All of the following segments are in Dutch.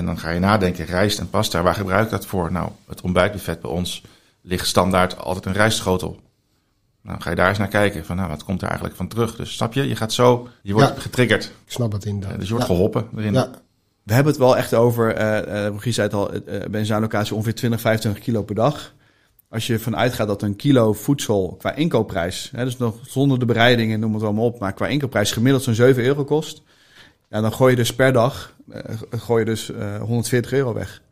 En dan ga je nadenken, rijst en pasta, waar gebruik ik dat voor? Nou, het ontbijtbuffet bij ons ligt standaard altijd een rijstschotel. Nou, dan ga je daar eens naar kijken, van nou, wat komt er eigenlijk van terug? Dus snap je, je gaat zo, je wordt Ja. getriggerd. Ik snap het inderdaad. Dus je wordt ja. geholpen erin. Ja. We hebben het wel echt over, eh uh, Rogier zei het al, eh, bij een zuinlocatie ongeveer 20, 25 kilo per dag. Als je ervan uitgaat dat een kilo voedsel qua inkoopprijs, hè, dus nog zonder de bereiding en noem het allemaal op, maar qua inkoopprijs gemiddeld zo'n 7 euro kost. Ja, dan gooi je dus per dag eh, gooi je dus eh 140 euro weg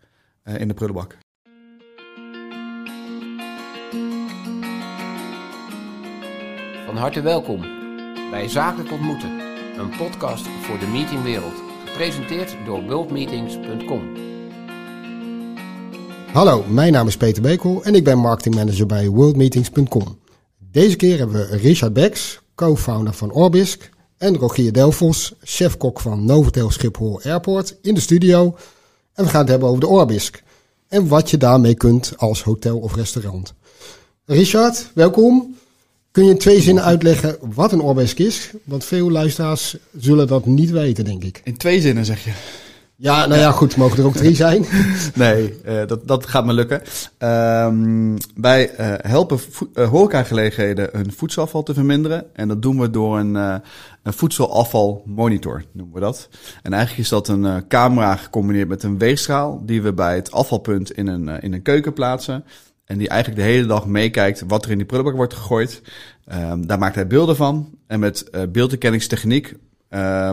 eh, in de prullenbak. Van harte welkom bij Zakelijk Ontmoeten, een podcast voor de meetingwereld, gepresenteerd door worldmeetings.com. Hallo, mijn naam is Peter Bekel en ik ben marketingmanager bij worldmeetings.com. Deze keer hebben we Richard Becks, co-founder van Orbisk, en Rogier Delfos, chef-kok van Novotel Schiphol Airport, in de studio. En we gaan het hebben over de Orbisk en wat je daarmee kunt als hotel of restaurant. Richard, welkom. Kun je in twee zinnen uitleggen wat een Orbisk is? Want veel luisteraars zullen dat niet weten, denk ik. In twee zinnen zeg je. Ja, nou ja, goed, mogen er ook drie zijn. Nee, eh, dat, dat gaat me lukken. Ehm, wij eh, helpen eh, horecagelegenheden hun voedselafval te verminderen. En dat doen we door een, een voedselafvalmonitor, noemen we dat. En eigenlijk is dat een camera gecombineerd met een weegschaal... die we bij het afvalpunt in een, in een keuken plaatsen. En die eigenlijk de hele dag meekijkt wat er in die prullenbak wordt gegooid. Ehm, daar maakt hij beelden van. En met beeldherkenningstechniek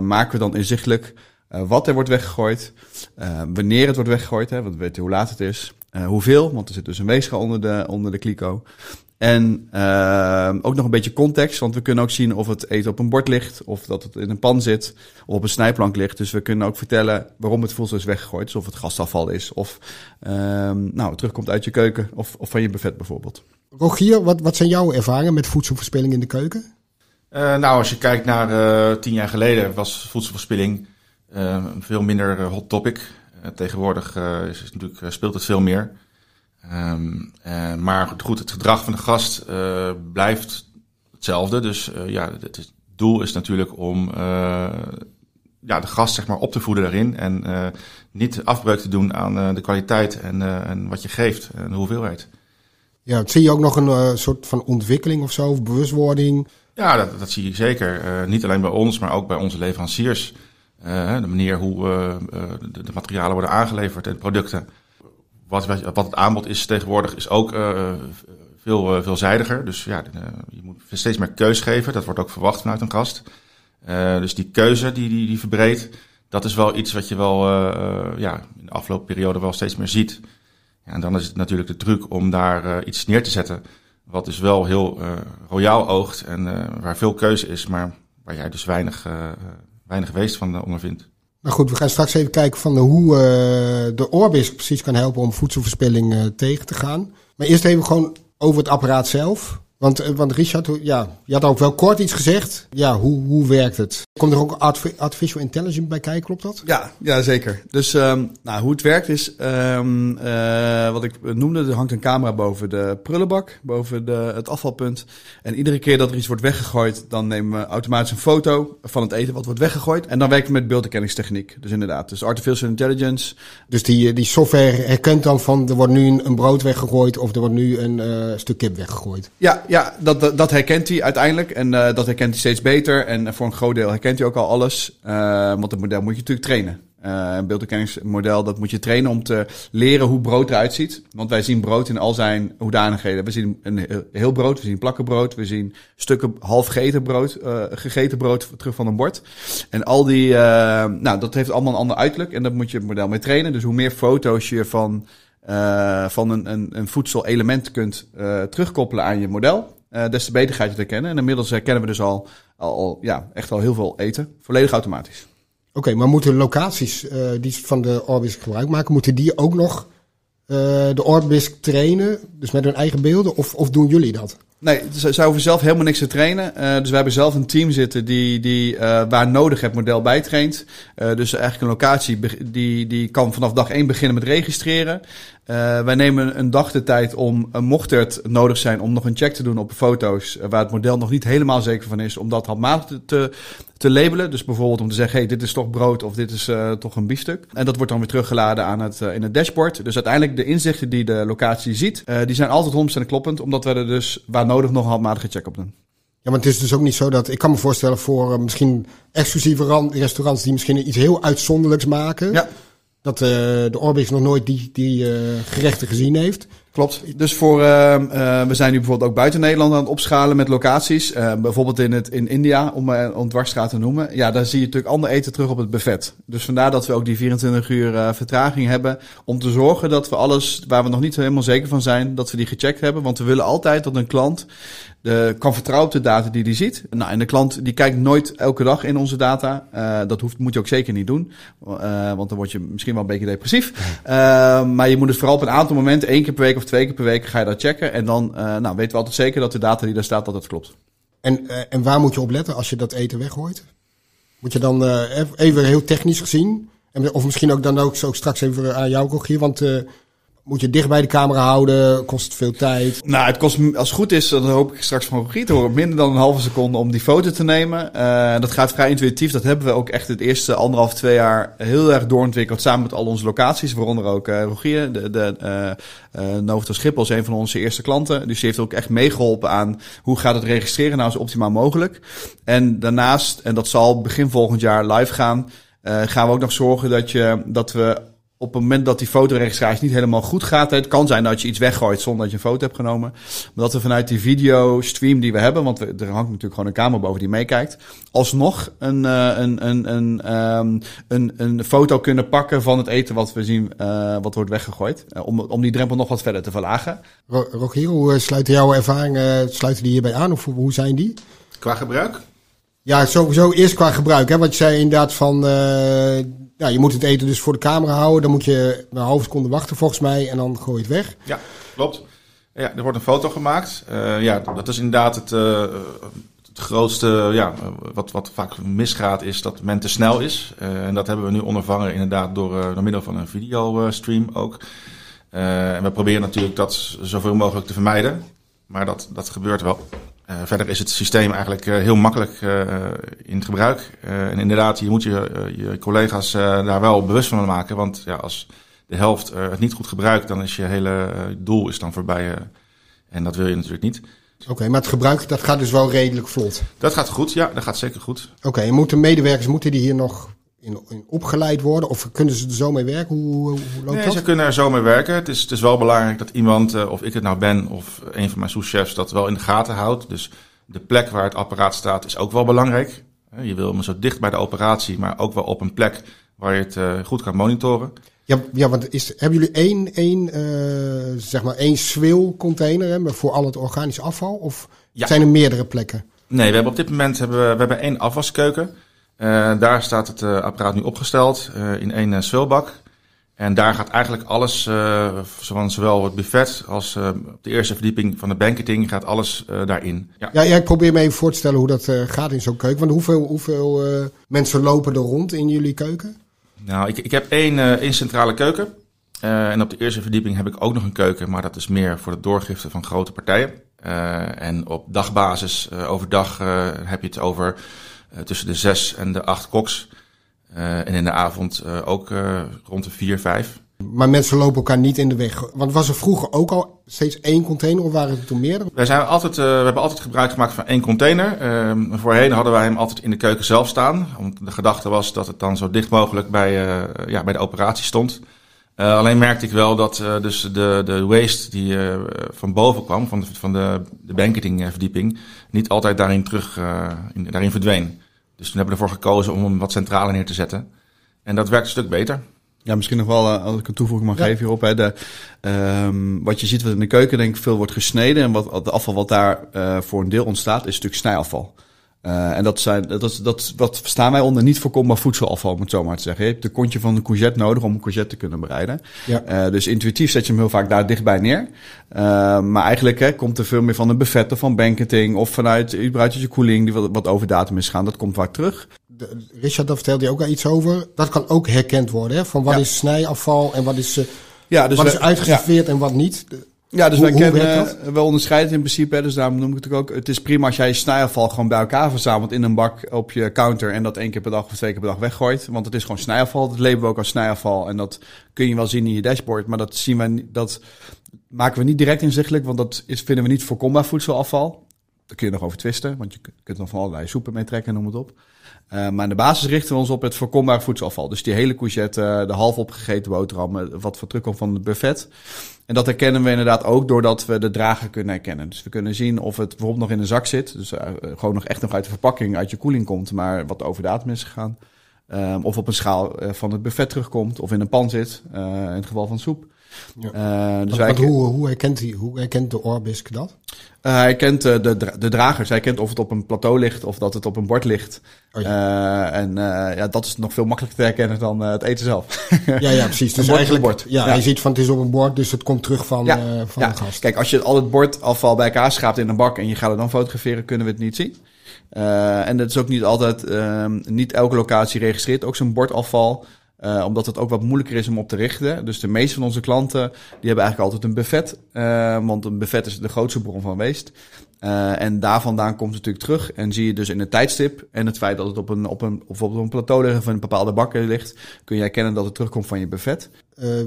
maken we dan inzichtelijk... eh, wat er wordt weggegooid, eh, wanneer het wordt weggegooid, hè, want we weten hoe laat het is, eh, hoeveel, want er zit dus een weegschaal onder de, onder de kliko. En ook nog een beetje context, want we kunnen ook zien of het eten op een bord ligt, of dat het in een pan zit, of op een snijplank ligt. Dus we kunnen ook vertellen waarom het voedsel is weggegooid, dus of het gastafval is, of ehm, nou, het terugkomt uit je keuken, of, of van je buffet bijvoorbeeld. Rogier, wat, wat zijn jouw ervaringen met voedselverspilling in de keuken? Eh, nou, als je kijkt naar eh, tien jaar geleden was voedselverspilling veel minder eh, hot topic. Eh, tegenwoordig eh, is het natuurlijk, speelt het veel meer. Ehm, eh, maar goed, het gedrag van de gast blijft hetzelfde. Dus ja, het, het doel is natuurlijk om ja, de gast zeg maar, op te voeden daarin. En niet afbreuk te doen aan de kwaliteit en, en wat je geeft en de hoeveelheid. Ja, zie je ook nog een soort van ontwikkeling of zo, of bewustwording? Ja, dat, dat zie je zeker. Niet alleen bij ons, maar ook bij onze leveranciers. Eh, de manier hoe eh, eh, de, de materialen worden aangeleverd en producten. Wat, wat het aanbod is tegenwoordig is ook veel veelzijdiger. Dus ja, je moet steeds meer keus geven. Dat wordt ook verwacht vanuit een gast. Dus die keuze die, die, die verbreedt, dat is wel iets wat je wel ja, in de afloopperiode wel steeds meer ziet. Ja, en dan is het natuurlijk de truc om daar iets neer te zetten. Wat dus wel heel royaal oogt en waar veel keuze is, maar waar jij dus weinig, eh, weinig weest van ondervindt. Nou goed, we gaan straks even kijken van hoe eh, de Orbis precies kan helpen om voedselverspilling eh, tegen te gaan. Maar eerst even gewoon over het apparaat zelf. Want, eh, want Richard, ja, je had ook wel kort iets gezegd. Ja, hoe, hoe werkt het? Komt er ook artifi- artificial intelligence bij kijken, klopt dat? Ja, ja zeker. Dus ehm, nou, hoe het werkt is, ehm, eh, wat ik noemde, er hangt een camera boven de prullenbak, boven de, het afvalpunt. En iedere keer dat er iets wordt weggegooid, dan nemen we automatisch een foto van het eten wat wordt weggegooid. En dan werken we met beeldherkenningstechniek. Dus inderdaad, dus artificial intelligence. Dus die, die software herkent dan van er wordt nu een, brood weggegooid of er wordt nu een eh, stuk kip weggegooid. Ja, ja dat, dat, dat herkent hij uiteindelijk. En eh, dat herkent hij steeds beter. En voor een groot deel herkent hij ook al alles. Eh, want het model moet je natuurlijk trainen. Eh, een beeldherkenningsmodel, dat moet je trainen om te leren hoe brood eruit ziet. Want wij zien brood in al zijn hoedanigheden. We zien een heel- brood, we zien plakkenbrood, we zien stukken half gegeten brood, eh, gegeten brood terug van een bord. En al die, eh, nou, dat heeft allemaal een ander uiterlijk. En daar moet je het model mee trainen. Dus hoe meer foto's je van, eh, van een, een, een voedselelement kunt eh, terugkoppelen aan je model, eh, des te beter ga je het herkennen. En inmiddels herkennen we dus al, al, ja, echt al heel veel eten. Volledig automatisch. Oké, maar moeten locaties die van de Orbisk gebruik maken, moeten die ook nog de Orbisk trainen? Dus met hun eigen beelden? Of, of doen jullie dat? Nee, ze, hoeven zelf helemaal niks te trainen. Dus wij hebben zelf een team zitten die, die uh, waar nodig het model bijtraint. Uh, dus eigenlijk een locatie die, die kan vanaf dag één beginnen met registreren. Wij nemen een dag de tijd om, mocht het nodig zijn, om nog een check te doen op foto's waar het model nog niet helemaal zeker van is, om dat handmatig te, te labelen. Dus bijvoorbeeld om te zeggen, hey, dit is toch brood of dit is toch een biefstuk. En dat wordt dan weer teruggeladen aan het, in het dashboard. Dus uiteindelijk de inzichten die de locatie ziet, die zijn altijd 100% kloppend, omdat we er dus waar nodig nog een handmatige check op doen. Ja, maar het is dus ook niet zo dat... Ik kan me voorstellen voor uh, misschien exclusieve restaurants... die misschien iets heel uitzonderlijks maken. Ja. Dat uh, de Orbix nog nooit die, die uh, gerechten gezien heeft. Klopt. Dus voor, uh, we zijn nu bijvoorbeeld ook buiten Nederland aan het opschalen met locaties. Bijvoorbeeld in, het, in India, om, om dwarsstraat te noemen. Ja, daar zie je natuurlijk ander eten terug op het buffet. Dus vandaar dat we ook die 24 uur vertraging hebben. Om te zorgen dat we alles waar we nog niet helemaal zeker van zijn, dat we die gecheckt hebben. Want we willen altijd dat een klant de, kan vertrouwen op de data die hij ziet. Nou, en de klant die kijkt nooit elke dag in onze data. Uh, dat hoeft, moet je ook zeker niet doen. Uh, want dan word je misschien wel een beetje depressief. Uh, maar je moet het vooral op een aantal momenten, één keer per week of twee keer per week, ga je dat checken. En dan nou, weten we altijd zeker dat de data die daar staat, dat het klopt. En, en waar moet je op letten als je dat eten weggooit? Moet je dan even heel technisch gezien, en, of misschien ook dan ook, zo straks even aan jou, Rogier, want moet je dicht bij de camera houden? Kost het veel tijd? Nou, het kost, als het goed is, dan hoop ik straks van Rogier te horen, minder dan een halve seconde om die foto te nemen. Uh, dat gaat vrij intuïtief. Dat hebben we ook echt het eerste anderhalf, twee jaar heel erg doorontwikkeld samen met al onze locaties. Waaronder ook uh, Rogier, de, de uh, uh, Novito Schiphol is een van onze eerste klanten. Dus die heeft ook echt meegeholpen aan hoe gaat het registreren nou zo optimaal mogelijk. En daarnaast, en dat zal begin volgend jaar live gaan, gaan we ook nog zorgen dat, je, dat we op het moment dat die fotoregistratie niet helemaal goed gaat, het kan zijn dat je iets weggooit zonder dat je een foto hebt genomen. Maar dat we vanuit die video stream die we hebben, want we, er hangt natuurlijk gewoon een camera boven die meekijkt, alsnog een, uh, een, een, een, um, een, een foto kunnen pakken van het eten wat we zien, uh, wat wordt weggegooid. Uh, om, om die drempel nog wat verder te verlagen. Rogier, hoe sluiten jouw ervaringen, sluiten die hierbij aan of hoe zijn die? Qua gebruik? Ja, sowieso eerst qua gebruik. Hè? Want je zei inderdaad van ja, je moet het eten dus voor de camera houden. Dan moet je een halve seconde wachten volgens mij en dan gooi je het weg. Ja, klopt. Ja, er wordt een foto gemaakt. Uh, ja, dat is inderdaad het, uh, het grootste, ja, wat, wat vaak misgaat, is dat men te snel is. Uh, en dat hebben we nu ondervangen inderdaad door, door middel van een videostream ook. en we proberen natuurlijk dat zoveel mogelijk te vermijden. Maar dat, dat gebeurt wel. Uh, verder is het systeem eigenlijk uh, heel makkelijk uh, in gebruik. en inderdaad, je moet je, je collega's daar wel bewust van maken. Want ja, als de helft het niet goed gebruikt, dan is je hele doel is dan voorbij. en dat wil je natuurlijk niet. Oké, okay, maar het gebruik dat gaat dus wel redelijk vlot? Dat gaat goed, ja, dat gaat zeker goed. Oké, okay, en moeten medewerkers, moeten die hier nog in, in, opgeleid worden? Of kunnen ze er zo mee werken? Hoe, hoe loopt nee, dat? ze kunnen er zo mee werken. Het is, het is wel belangrijk dat iemand, uh, of ik het nou ben, of een van mijn souschefs, dat wel in de gaten houdt. Dus de plek waar het apparaat staat is ook wel belangrijk. Je wil hem zo dicht bij de operatie, maar ook wel op een plek waar je het uh, goed kan monitoren. Ja, ja want is, hebben jullie één, één, uh, zeg maar één swil-container hè, voor al het organisch afval? Of ja. zijn er meerdere plekken? Nee, we hebben op dit moment hebben we, we hebben één afwaskeuken. Uh, daar staat het uh, apparaat nu opgesteld uh, in één zwilbak. En daar gaat eigenlijk alles, van zowel het buffet als op de eerste verdieping van de banketing, gaat alles daarin. Ja. ik probeer me even voor te stellen hoe dat gaat in zo'n keuken. Want hoeveel, hoeveel mensen lopen er rond in jullie keuken? Nou, ik, ik heb één, één centrale keuken. en op de eerste verdieping heb ik ook nog een keuken, maar dat is meer voor het doorgiften van grote partijen. en op dagbasis, overdag heb je het over tussen de zes en de acht koks. Uh, en in de avond uh, ook rond de vier, vijf. Maar mensen lopen elkaar niet in de weg. Want was er vroeger ook al steeds één container of waren het toen meerdere? Wij zijn altijd, we hebben altijd gebruik gemaakt van één container. Ehm, voorheen hadden wij hem altijd in de keuken zelf staan. Want de gedachte was dat het dan zo dicht mogelijk bij, ja, bij de operatie stond. Uh, alleen merkte ik wel dat uh, dus de, de waste die uh, van boven kwam, van de, van de, de banketingverdieping, niet altijd daarin terug in, daarin verdween. Dus toen hebben we ervoor gekozen om hem wat centraler neer te zetten. En dat werkt een stuk beter. Ja, misschien nog wel, als ik een toevoeging mag ja. geven hierop. Hè, de, um, wat je ziet wat in de keuken denk ik veel wordt gesneden. En wat, de afval wat daar voor een deel ontstaat, is natuurlijk snijafval. Uh, en dat, zijn, dat, is, dat, dat verstaan wij onder niet voorkombaar voedselafval, om het zo maar te zeggen. Je hebt de kontje van de courgette nodig om een courgette te kunnen bereiden. Ja. Uh, dus intuïtief zet je hem heel vaak daar dichtbij neer. Uh, maar eigenlijk hè, komt er veel meer van een buffet of van banketing of vanuit je koeling die wat, wat over datum is gaan. Dat komt vaak terug. De, Richard, daar vertelde je ook al iets over. Dat kan ook herkend worden, hè? Van wat ja. is snijafval en wat is, ja, dus wat is uitgeserveerd en wat niet. Ja, dus wij kennen, we onderscheiden in principe, dus daarom noem ik het ook. Het is prima als jij je snijafval gewoon bij elkaar verzamelt in een bak op je counter en dat één keer per dag of twee keer per dag weggooit. Want het is gewoon snijafval. Dat labelen we ook als snijafval en dat kun je wel zien in je dashboard. Maar dat zien we, dat maken we niet direct inzichtelijk, want dat is, vinden we niet voorkombaar voedselafval. Daar kun je nog over twisten, want je kunt nog van allerlei soepen mee trekken, noem het op. Uh, maar in de basis richten we ons op het voorkombaar voedselafval. Dus die hele courgette, de half opgegeten boterham, wat voor terugkomt van het buffet. En dat herkennen we inderdaad ook doordat we de drager kunnen herkennen. Dus we kunnen zien of het bijvoorbeeld nog in een zak zit. Dus uh, gewoon nog echt nog uit de verpakking, uit je koeling komt, maar wat over datum is gegaan. Um, of op een schaal van het buffet terugkomt, of in een pan zit, in het geval van soep. Ja. Uh, dus hoe, hoe, herkent hij, hoe herkent de Orbisk dat? Uh, hij kent uh, de, de dragers. Hij kent of het op een plateau ligt of dat het op een bord ligt. Oh, ja. en ja, dat is nog veel makkelijker te herkennen dan het eten zelf. ja, ja, precies. Dus eigenlijk, bord. Ja, ja, je ziet van het is op een bord, dus het komt terug van, ja. van ja. de gast. Kijk, als je al het bordafval bij elkaar schraapt in een bak en je gaat het dan fotograferen, kunnen we het niet zien. en dat is ook niet altijd, ehm, niet elke locatie registreert ook zo'n bordafval. Uh, omdat het ook wat moeilijker is om op te richten. Dus de meeste van onze klanten die hebben eigenlijk altijd een buffet. Uh, want een buffet is de grootste bron van weest. Uh, en daar vandaan komt het natuurlijk terug. En zie je dus in het tijdstip en het feit dat het op een, op een, op een plateau ligt of een bepaalde bakken ligt, kun je herkennen dat het terugkomt van je buffet.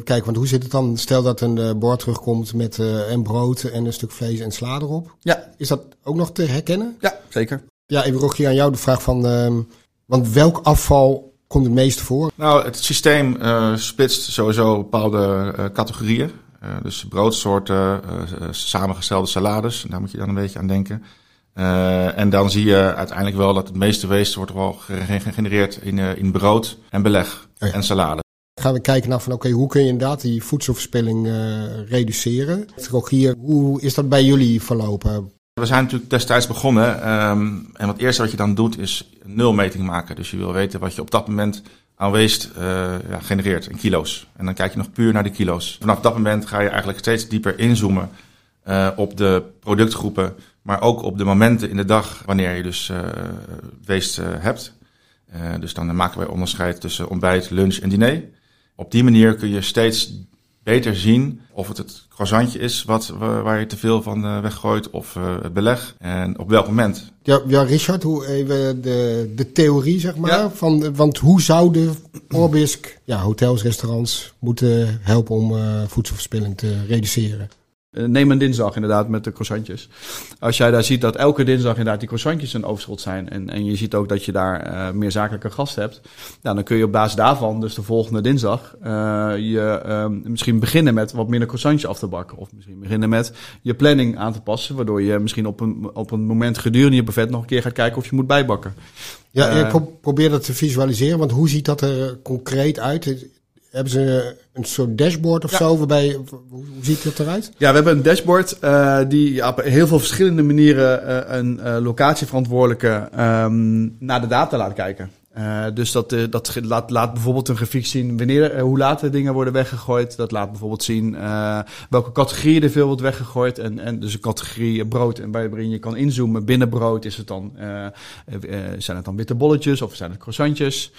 kijk, want hoe zit het dan? Stel dat een bord terugkomt met een brood en een stuk vlees en sla erop. Ja. Is dat ook nog te herkennen? Ja, zeker. Ja, even Rogier aan jou de vraag van, ehm, want welk afval komt het meeste voor? Nou, het systeem uh, splitst sowieso bepaalde uh, categorieën. Uh, dus broodsoorten, samengestelde salades, daar moet je dan een beetje aan denken. en dan zie je uiteindelijk wel dat het meeste weest wordt wel gegenereerd in, in brood en beleg oh en salade. Gaan we kijken naar van oké, hoe kun je inderdaad die voedselverspilling reduceren? Rogier, hoe is dat bij jullie verlopen? We zijn natuurlijk destijds begonnen. Um, en het eerste wat je dan doet is nulmeting maken. Dus je wil weten wat je op dat moment aan waste uh, ja, genereert in kilo's. En dan kijk je nog puur naar de kilo's. Vanaf dat moment ga je eigenlijk steeds dieper inzoomen uh, op de productgroepen. Maar ook op de momenten in de dag wanneer je dus uh, waste hebt. dus dan maken wij onderscheid tussen ontbijt, lunch en diner. Op die manier kun je steeds beter zien of het het croissantje is wat, waar je te veel van uh, weggooit of uh, het beleg en op welk moment. Ja, ja Richard, hoe even de, de theorie zeg maar, ja. van, want hoe zouden Orbisk ja, hotels, restaurants moeten helpen om uh, voedselverspilling te reduceren? Eh, neem een dinsdag inderdaad met de croissantjes. Als jij daar ziet dat elke dinsdag inderdaad die croissantjes een overschot zijn... en, en je ziet ook dat je daar uh, meer zakelijke gasten hebt... Nou, dan kun je op basis daarvan, dus de volgende dinsdag... Uh, je uh, misschien beginnen met wat minder croissantjes af te bakken. Of misschien beginnen met je planning aan te passen... waardoor je misschien op een, op een moment gedurende je buffet nog een keer gaat kijken of je moet bijbakken. Ja, ik probeer dat te visualiseren, want hoe ziet dat er concreet uit? Hebben ze een soort dashboard of zo? Waarbij, hoe, ziet dat eruit? Ja, we hebben een dashboard uh, die op heel veel verschillende manieren uh, een uh, locatieverantwoordelijke um, naar de data laat kijken. Uh, dus dat, uh, dat laat, laat bijvoorbeeld een grafiek zien wanneer, uh, hoe laat de dingen worden weggegooid. Dat laat bijvoorbeeld zien welke categorieën er veel wordt weggegooid. En, en dus een categorie brood en waarin je kan inzoomen. Binnen brood is het dan, zijn het dan witte bolletjes of zijn het croissantjes.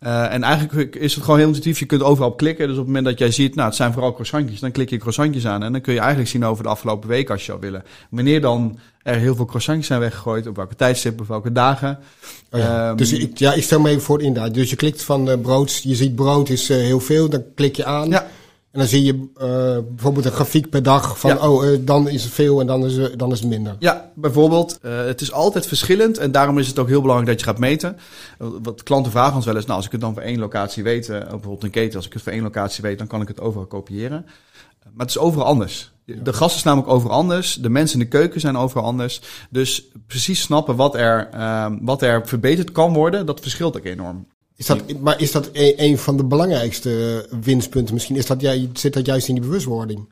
En eigenlijk is het gewoon heel intuïtief. Je kunt overal op klikken. Dus op het moment dat jij ziet, nou het zijn vooral croissantjes. Dan klik je croissantjes aan en dan kun je eigenlijk zien over de afgelopen week als je zou willen. Wanneer dan er heel veel croissantjes zijn weggegooid. Op welke tijdstippen, op welke dagen. Oh ja. Um, dus ik, ja, ik stel me even voor inderdaad. Dus je klikt van uh, brood. Je ziet brood is uh, heel veel. Dan klik je aan. Ja. En dan zie je uh, bijvoorbeeld een grafiek per dag van, ja. oh, uh, dan is het veel en dan is, uh, dan is het minder. Ja, bijvoorbeeld. het is altijd verschillend en daarom is het ook heel belangrijk dat je gaat meten. wat klanten vragen ons wel eens, nou, als ik het dan voor één locatie weet, bijvoorbeeld een keten, als ik het voor één locatie weet, dan kan ik het overal kopiëren. Maar het is overal anders. De gast is namelijk overal anders. De mensen in de keuken zijn overal anders. Dus precies snappen wat er, uh, wat er verbeterd kan worden, dat verschilt ook enorm. Is dat, maar is dat een, een van de belangrijkste winstpunten misschien? Is dat, zit dat juist in die bewustwording?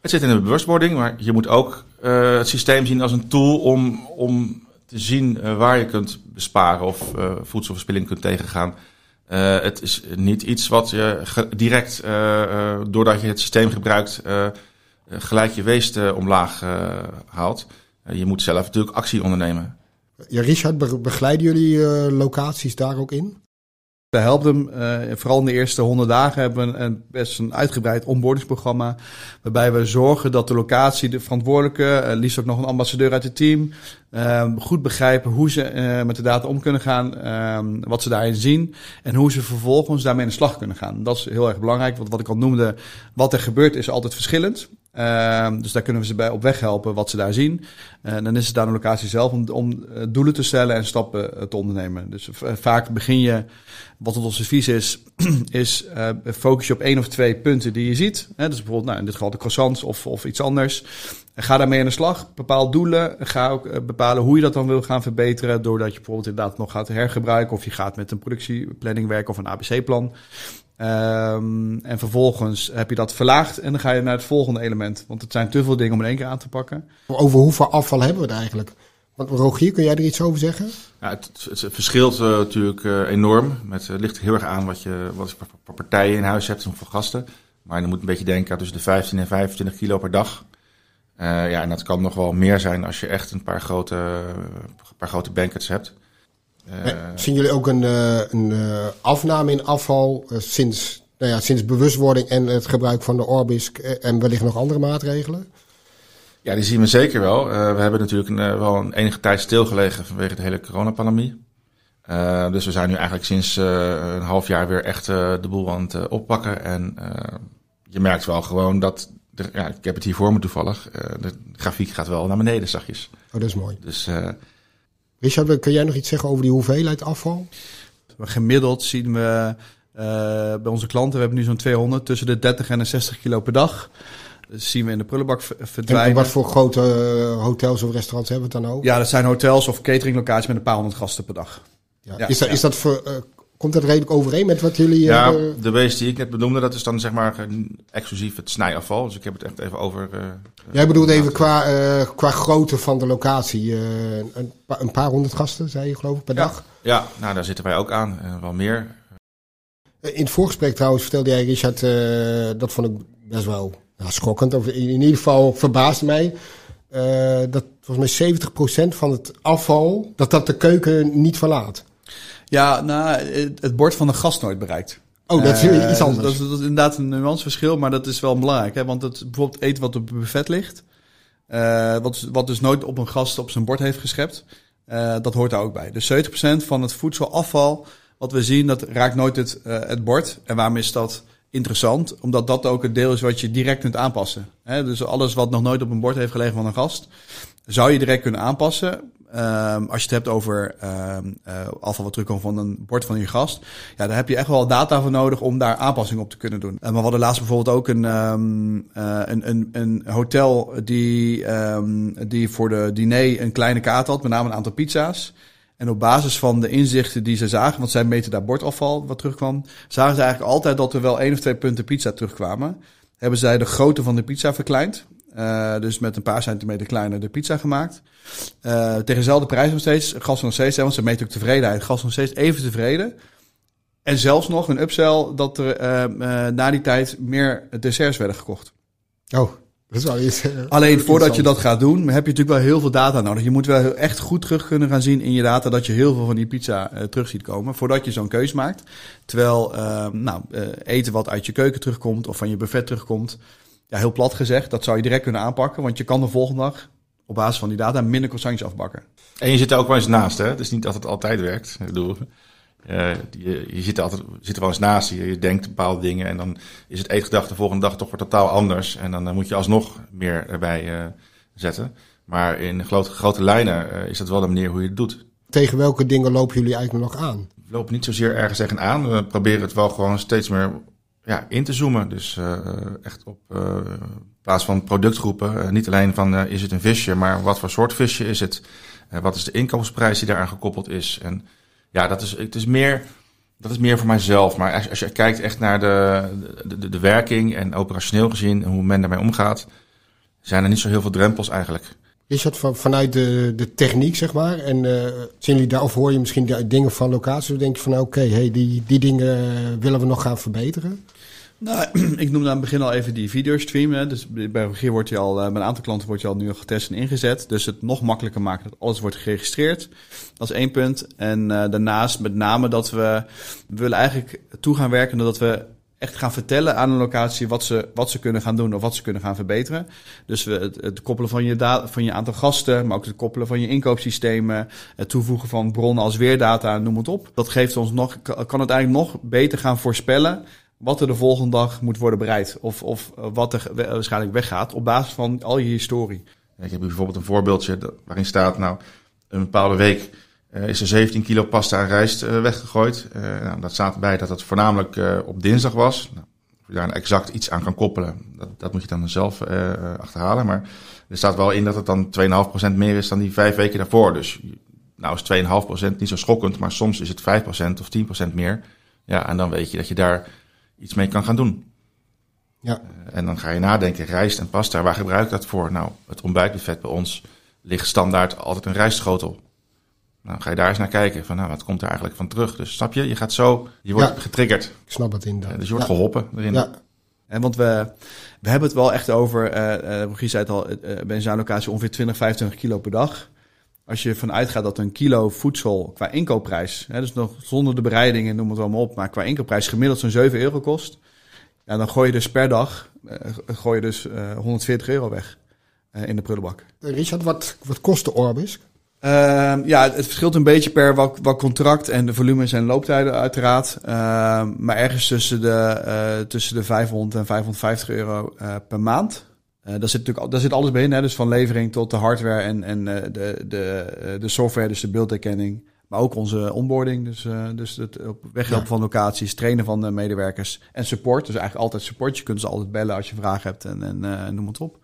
Het zit in de bewustwording, maar je moet ook uh, het systeem zien als een tool om, om te zien uh, waar je kunt besparen of uh, voedselverspilling kunt tegengaan. Het is niet iets wat je direct, doordat je het systeem gebruikt, gelijk je weest omlaag haalt. je moet zelf natuurlijk actie ondernemen. Ja, Richard, begeleiden jullie locaties daar ook in? We helpen hem, uh, vooral in de eerste honderd dagen hebben we een, best een uitgebreid onboardingsprogramma. Waarbij we zorgen dat de locatie, de verantwoordelijke, uh, liefst ook nog een ambassadeur uit het team, uh, goed begrijpen hoe ze met de data om kunnen gaan, ehm, wat ze daarin zien en hoe ze vervolgens daarmee in de slag kunnen gaan. Dat is heel erg belangrijk, want wat ik al noemde, wat er gebeurt is altijd verschillend. Uh, dus daar kunnen we ze bij op weg helpen wat ze daar zien. En dan is het daar een locatie zelf om, om doelen te stellen en stappen te ondernemen. Dus vaak begin je wat ons advies is, is uh, focus je op één of twee punten die je ziet. Dus bijvoorbeeld nou, in dit geval de croissants of, of iets anders. Ga daarmee aan de slag. Bepaal doelen. Ga ook bepalen hoe je dat dan wil gaan verbeteren. Doordat je bijvoorbeeld inderdaad nog gaat hergebruiken. Of je gaat met een productieplanning werken of een ABC-plan. Um, en vervolgens heb je dat verlaagd en dan ga je naar het volgende element. Want het zijn te veel dingen om in één keer aan te pakken. Over hoeveel afval hebben we het eigenlijk? Want Rogier, kun jij er iets over zeggen? Ja, het, het, verschilt uh, natuurlijk uh, enorm. Het uh, ligt heel erg aan wat je wat voor partijen in huis hebt en voor gasten. Maar je moet een beetje denken aan tussen de 15 en 25 kilo per dag. ja, en dat kan nog wel meer zijn als je echt een paar grote, paar grote banquets hebt. Zien jullie ook een, een afname in afval sinds, nou ja, sinds bewustwording en het gebruik van de Orbisk en wellicht nog andere maatregelen? Ja, die zien we zeker wel. Uh, we hebben natuurlijk een, uh, wel een enige tijd stilgelegen vanwege de hele coronapandemie. Uh, dus we zijn nu eigenlijk sinds een half jaar weer echt de boel aan het oppakken. En je merkt wel gewoon dat, de, ja, ik heb het hier voor me toevallig, de grafiek gaat wel naar beneden zachtjes. Oh, dat is mooi. Dus, Richard, kun jij nog iets zeggen over die hoeveelheid afval? Gemiddeld zien we bij onze klanten, we hebben nu zo'n 200, tussen de 30 en de 60 kilo per dag zien we in de prullenbak verdwijnen. En wat voor grote eh, hotels of restaurants hebben we het dan over? Ja, dat zijn hotels of cateringlocaties met een paar honderd gasten per dag. Ja. is dat, is dat voor, uh, komt dat redelijk overeen met wat jullie... Ja, uh, de wees die ik net benoemde, dat is dan zeg maar exclusief het snijafval. Dus ik heb het echt even over... Uh, Jij bedoelt even qua, qua grootte van de locatie. een, pa een, paar honderd gasten, zei je geloof ik, per ja. dag? Ja, nou daar zitten wij ook aan. wel meer. In het voorgesprek trouwens vertelde jij, Richard, dat vond ik best wel nou, schokkend, of in, ieder geval verbaast mij. Dat volgens mij 70% van het afval, dat dat de keuken niet verlaat. Ja, nou, het bord van de gast nooit bereikt. Oh, dat is uh, iets anders. Dat, dat, dat, is inderdaad een nuanceverschil, maar dat is wel belangrijk. Hè? Want het, bijvoorbeeld eten wat op het buffet ligt, uh, wat, wat dus nooit op een gast op zijn bord heeft geschept, dat hoort daar ook bij. Dus 70% van het voedselafval wat we zien, dat raakt nooit het, het bord. En waarom is dat? interessant, omdat dat ook het deel is wat je direct kunt aanpassen. He, dus alles wat nog nooit op een bord heeft gelegen van een gast, zou je direct kunnen aanpassen. Um, als je het hebt over um, uh, afval wat terugkomt van een bord van je gast, ja, daar heb je echt wel data voor nodig om daar aanpassingen op te kunnen doen. Uh, maar we hadden laatst bijvoorbeeld ook een, um, uh, een, een, een hotel die, die voor de diner een kleine kaart had, met name een aantal pizza's. En op basis van de inzichten die ze zagen, want zij meten daar bordafval wat terugkwam, zagen ze eigenlijk altijd dat er wel één of twee punten pizza terugkwamen. Hebben zij de grootte van de pizza verkleind. Uh, dus met een paar centimeter kleiner de pizza gemaakt. Uh, tegen dezelfde prijs nog steeds. Gas nog steeds, want ze meten ook tevredenheid. Gas nog steeds even tevreden. En zelfs nog een upsell dat er uh, na die tijd meer desserts werden gekocht. Oh, dat is wel iets, Alleen voordat je dat gaat doen, heb je natuurlijk wel heel veel data nodig. Je moet wel echt goed terug kunnen gaan zien in je data dat je heel veel van die pizza terug ziet komen. Voordat je zo'n keus maakt. Terwijl nou, eten wat uit je keuken terugkomt of van je buffet terugkomt. Ja, heel plat gezegd, dat zou je direct kunnen aanpakken. Want je kan de volgende dag op basis van die data minder croissantjes afbakken. En je zit er ook wel eens naast, hè? Het is niet dat het altijd werkt. Ik bedoel, uh, je, je zit, altijd, zit er wel eens naast, je, je denkt bepaalde dingen en dan is het eetgedachte de volgende dag toch weer totaal anders. En dan uh, moet je alsnog meer erbij uh, zetten. Maar in grote, grote lijnen is dat wel de manier hoe je het doet. Tegen welke dingen lopen jullie eigenlijk nog aan? We lopen niet zozeer ergens tegen aan. We proberen het wel gewoon steeds meer ja, in te zoomen. Dus echt op plaats van productgroepen. niet alleen van is het een visje, maar wat voor soort visje is het? wat is de inkomstenprijs die daaraan gekoppeld is? En ja, dat is, het is meer, dat is meer voor mijzelf. Maar als, als je kijkt echt naar de, de, de werking en operationeel gezien en hoe men daarmee omgaat, zijn er niet zo heel veel drempels eigenlijk. Richard, van, vanuit de, de techniek, zeg maar. En uh, zien jullie daar, of hoor je misschien dingen van locatie? denk je van, oké, hey, die, die dingen willen we nog gaan verbeteren? Nou, ik noemde aan het begin al even die videostream. Hè. Dus bij Regier wordt je al, bij een aantal klanten wordt je al nu al getest en ingezet. Dus het nog makkelijker maken dat alles wordt geregistreerd. Dat is één punt. En daarnaast met name dat we, we willen eigenlijk toe gaan werken dat we echt gaan vertellen aan een locatie wat ze, wat ze kunnen gaan doen of wat ze kunnen gaan verbeteren. Dus we, het, koppelen van je, van je aantal gasten, maar ook het koppelen van je inkoopsystemen, het toevoegen van bronnen als weerdata, noem het op. Dat geeft ons nog, kan het eigenlijk nog beter gaan voorspellen wat er de volgende dag moet worden bereid. Of, of wat er waarschijnlijk weggaat op basis van al je historie. Ik heb bijvoorbeeld een voorbeeldje waarin staat, nou, een bepaalde week uh, is er 17 kilo pasta en rijst uh, weggegooid. Uh, nou, dat staat erbij dat het voornamelijk op dinsdag was. Nou, of je daar exact iets aan kan koppelen, dat, dat moet je dan zelf achterhalen. Maar er staat wel in dat het dan 2,5% meer is dan die vijf weken daarvoor. Dus nou is 2,5% niet zo schokkend, maar soms is het 5% of 10% meer. Ja, en dan weet je dat je daar iets mee kan gaan doen. Ja. en dan ga je nadenken, rijst en pasta, waar gebruik ik dat voor? Nou, het ontbijtbuffet bij ons ligt standaard altijd een rijstschotel. Nou, ga je daar eens naar kijken. Van, nou, wat komt er eigenlijk van terug? Dus snap je? Je gaat zo, je wordt getriggerd. Ik snap het inderdaad. dus je wordt geholpen erin. Ja. En want we, we hebben het wel echt over, uh, uh, Rogier zei het al, uh, bij een locatie ongeveer 20, 25 kilo per dag. Als je ervan uitgaat dat een kilo voedsel qua inkoopprijs, hè, dus nog zonder de bereidingen, noem het allemaal op, maar qua inkoopprijs gemiddeld zo'n 7 euro kost. Ja, dan gooi je dus per dag gooi je dus 140 euro weg in de prullenbak. Richard, wat, wat kost de Orbis? Uh, ja, het verschilt een beetje per wat, wat contract en de volumes en looptijden uiteraard. Uh, maar ergens tussen de, uh, tussen de 500 en 550 euro uh, per maand. daar zit natuurlijk daar zit alles bij in, hè? dus van levering tot de hardware en, en de, de, de software, dus de beeldherkenning. Maar ook onze onboarding, dus, dus het op weghelpen ja. van locaties, trainen van de medewerkers en support. Dus eigenlijk altijd support. Je kunt ze altijd bellen als je vragen hebt en, en noem het op.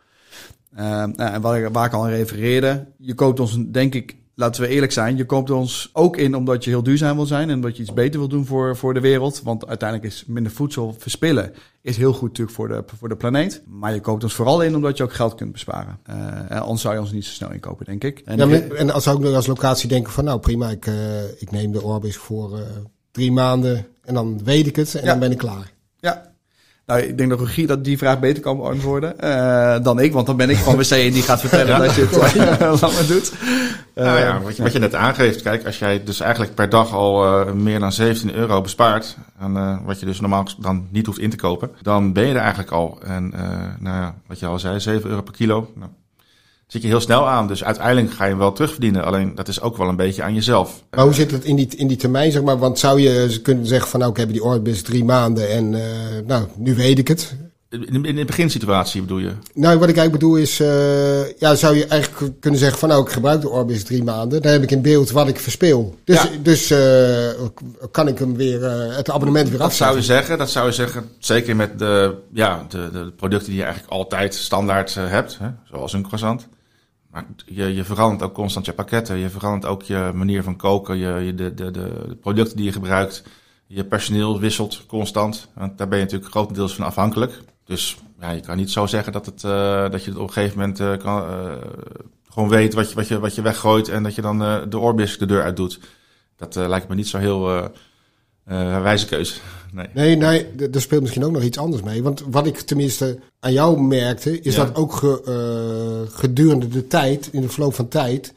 Uh, nou, en waar ik, waar ik al aan refereerde, je koopt ons, denk ik, laten we eerlijk zijn, je koopt ons ook in omdat je heel duurzaam wil zijn en omdat je iets beter wil doen voor, voor de wereld. Want uiteindelijk is minder voedsel verspillen is heel goed natuurlijk voor de, voor de planeet. Maar je koopt ons vooral in omdat je ook geld kunt besparen. Uh, anders zou je ons niet zo snel inkopen, denk ik. En, ja, en als ook nog als locatie denken van nou prima, ik, uh, ik neem de Orbis voor uh, drie maanden en dan weet ik het en ja. dan ben ik klaar. Ja, nou, ik denk dat Rogier dat die vraag beter kan beantwoorden uh, dan ik. Want dan ben ik van WC en die gaat vertellen dat je het uh, langer doet. Uh, nou ja, wat je, wat je net aangeeft. Kijk, als jij dus eigenlijk per dag al meer dan 17 euro bespaart. Aan wat je dus normaal dan niet hoeft in te kopen. Dan ben je er eigenlijk al. En nou ja, wat je al zei, 7 euro per kilo. Nou, zit je heel snel aan. Dus uiteindelijk ga je hem wel terugverdienen. Alleen dat is ook wel een beetje aan jezelf. Maar hoe zit het in die, in die termijn, zeg maar? Want zou je kunnen zeggen van nou, ik heb die Orbis drie maanden en uh, nou, nu weet ik het. In, in de beginsituatie bedoel je? Nou, wat ik eigenlijk bedoel is, uh, ja, zou je eigenlijk kunnen zeggen van nou, ik gebruik de Orbis drie maanden. Dan heb ik in beeld wat ik verspil. Dus, ja. dus uh, kan ik hem weer, uh, het abonnement weer afzetten. Dat zou je zeggen, dat zou je zeggen. Zeker met de, ja, de, de producten die je eigenlijk altijd standaard hebt, hè, zoals een croissant. Maar je, je verandert ook constant je pakketten. Je verandert ook je manier van koken. Je, de, de, de, producten die je gebruikt. Je personeel wisselt constant. Daar ben je natuurlijk grotendeels van afhankelijk. Dus ja, je kan niet zo zeggen dat, het, uh, dat je op een gegeven moment uh, kan, uh, gewoon weet wat je, wat, je, wat je weggooit. En dat je dan de Orbis de deur uit doet. Dat lijkt me niet zo heel uh, wijze keuze. Nee, nee, nee er speelt misschien ook nog iets anders mee. Want wat ik tenminste aan jou merkte, is dat ook ge, uh, gedurende de tijd, in de verloop van tijd,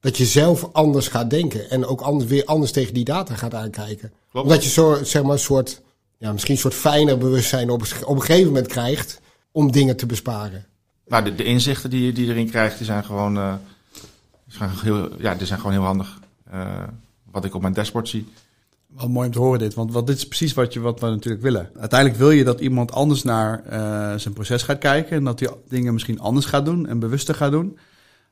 dat je zelf anders gaat denken. En ook anders, weer anders tegen die data gaat aankijken. Klopt. Omdat je zo, zeg maar, een soort, ja, misschien een soort fijner bewustzijn op, op een gegeven moment krijgt om dingen te besparen. Nou, de, de inzichten die, die je erin krijgt, die zijn gewoon, uh, zijn heel, ja, die zijn gewoon heel handig. Uh, wat ik op mijn dashboard zie. Wel mooi om te horen dit, want wat, dit is precies wat, je, wat we natuurlijk willen. Uiteindelijk wil je dat iemand anders naar uh, zijn proces gaat kijken en dat hij dingen misschien anders gaat doen en bewuster gaat doen. Maar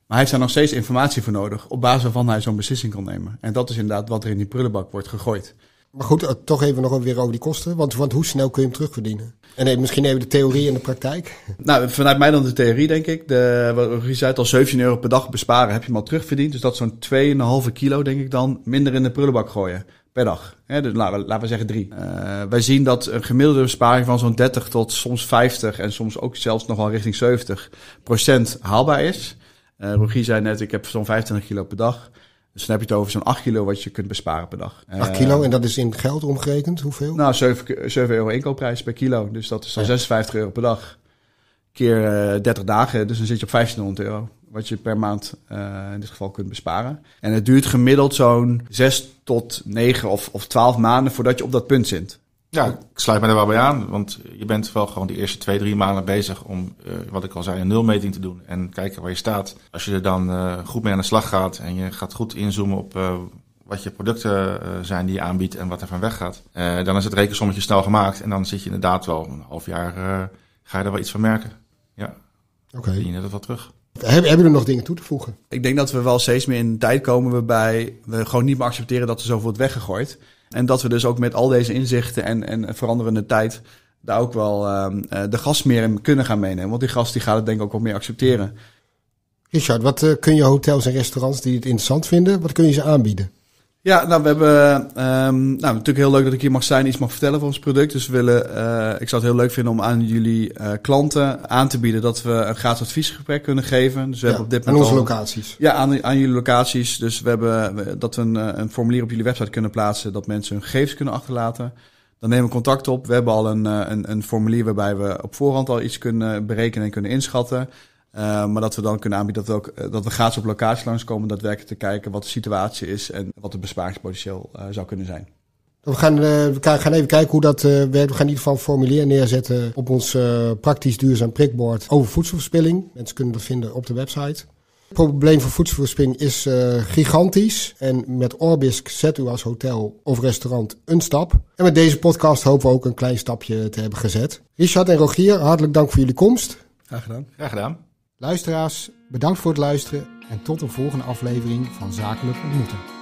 hij heeft daar nog steeds informatie voor nodig, op basis waarvan hij zo'n beslissing kan nemen. En dat is inderdaad wat er in die prullenbak wordt gegooid. Maar goed, uh, toch even nog weer over die kosten, want, want hoe snel kun je hem terugverdienen? En nee, misschien even de theorie en de praktijk. Nou, vanuit mij dan de theorie, denk ik. De, wat je zei al, 17 euro per dag besparen heb je hem al terugverdiend. Dus dat is zo'n 2,5 kilo, denk ik dan, minder in de prullenbak gooien per dag. dus laten we, laten we zeggen drie. Uh, wij zien dat een gemiddelde besparing van zo'n 30 tot soms 50 en soms ook zelfs nog wel richting 70 procent haalbaar is. Eh Rogier zei net, ik heb zo'n 25 kilo per dag. Dus dan heb je het over zo'n 8 kilo wat je kunt besparen per dag. 8 Eh, kilo en dat is in geld omgerekend, hoeveel? Nou, 7, ke- 7 euro inkoopprijs per kilo. Dus dat is dan Ja. 56 euro per dag. Keer eh 30 dagen, dus dan zit je op 1500 euro. Wat je per maand eh, in dit geval kunt besparen. En het duurt gemiddeld zo'n 6 tot 9 of, of 12 maanden voordat je op dat punt zit. Ja, ik sluit me er wel bij aan. Want je bent wel gewoon de eerste twee, drie maanden bezig om, eh, wat ik al zei, een nulmeting te doen. En kijken waar je staat. Als je er dan eh, goed mee aan de slag gaat en je gaat goed inzoomen op eh, wat je producten eh, zijn die je aanbiedt en wat er van weggaat. eh dan is het rekensommetje snel gemaakt. En dan zit je inderdaad wel een half jaar, eh, ga je er wel iets van merken. Ja, Oké. zie je net wel terug. Heb, hebben jullie nog dingen toe te voegen? Ik denk dat we wel steeds meer in een tijd komen waarbij we gewoon niet meer accepteren dat er zoveel wordt weggegooid. En dat we dus ook met al deze inzichten en, en veranderende tijd daar ook wel ehm, eh, de gas meer in kunnen gaan meenemen. Want die gast die gaat het denk ik ook wel meer accepteren. Richard, wat eh, kun je hotels en restaurants die het interessant vinden, wat kun je ze aanbieden? Ja, nou, we hebben ehm, nou, natuurlijk heel leuk dat ik hier mag zijn, iets mag vertellen over ons product. Dus we willen, eh, ik zou het heel leuk vinden om aan jullie eh, klanten aan te bieden dat we een gratis adviesgesprek kunnen geven. Dus we Ja, hebben op dit aan moment onze al- locaties. Ja, aan, aan jullie locaties. Dus we hebben dat we een, eh, een formulier op jullie website kunnen plaatsen, dat mensen hun gegevens kunnen achterlaten. Dan nemen we contact op. We hebben al een, een, een formulier waarbij we op voorhand al iets kunnen berekenen en kunnen inschatten. Eh, maar dat we dan kunnen aanbieden dat we, ook, eh, dat we gratis op locatie langskomen, daadwerkelijk te kijken wat de situatie is en wat het besparingspotentieel eh, zou kunnen zijn. We gaan, eh, we gaan gaan even kijken hoe dat eh, werkt. We gaan in ieder geval een formulier neerzetten op ons eh, praktisch duurzaam prikbord over voedselverspilling. Mensen kunnen dat vinden op de website. Het probleem van voedselverspilling is eh, gigantisch. En met Orbisk zet u als hotel of restaurant een stap. En met deze podcast hopen we ook een klein stapje te hebben gezet. Richard en Rogier, hartelijk dank voor jullie komst. Graag gedaan. Graag gedaan. Luisteraars, bedankt voor het luisteren en tot een volgende aflevering van Zakelijk Ontmoeten.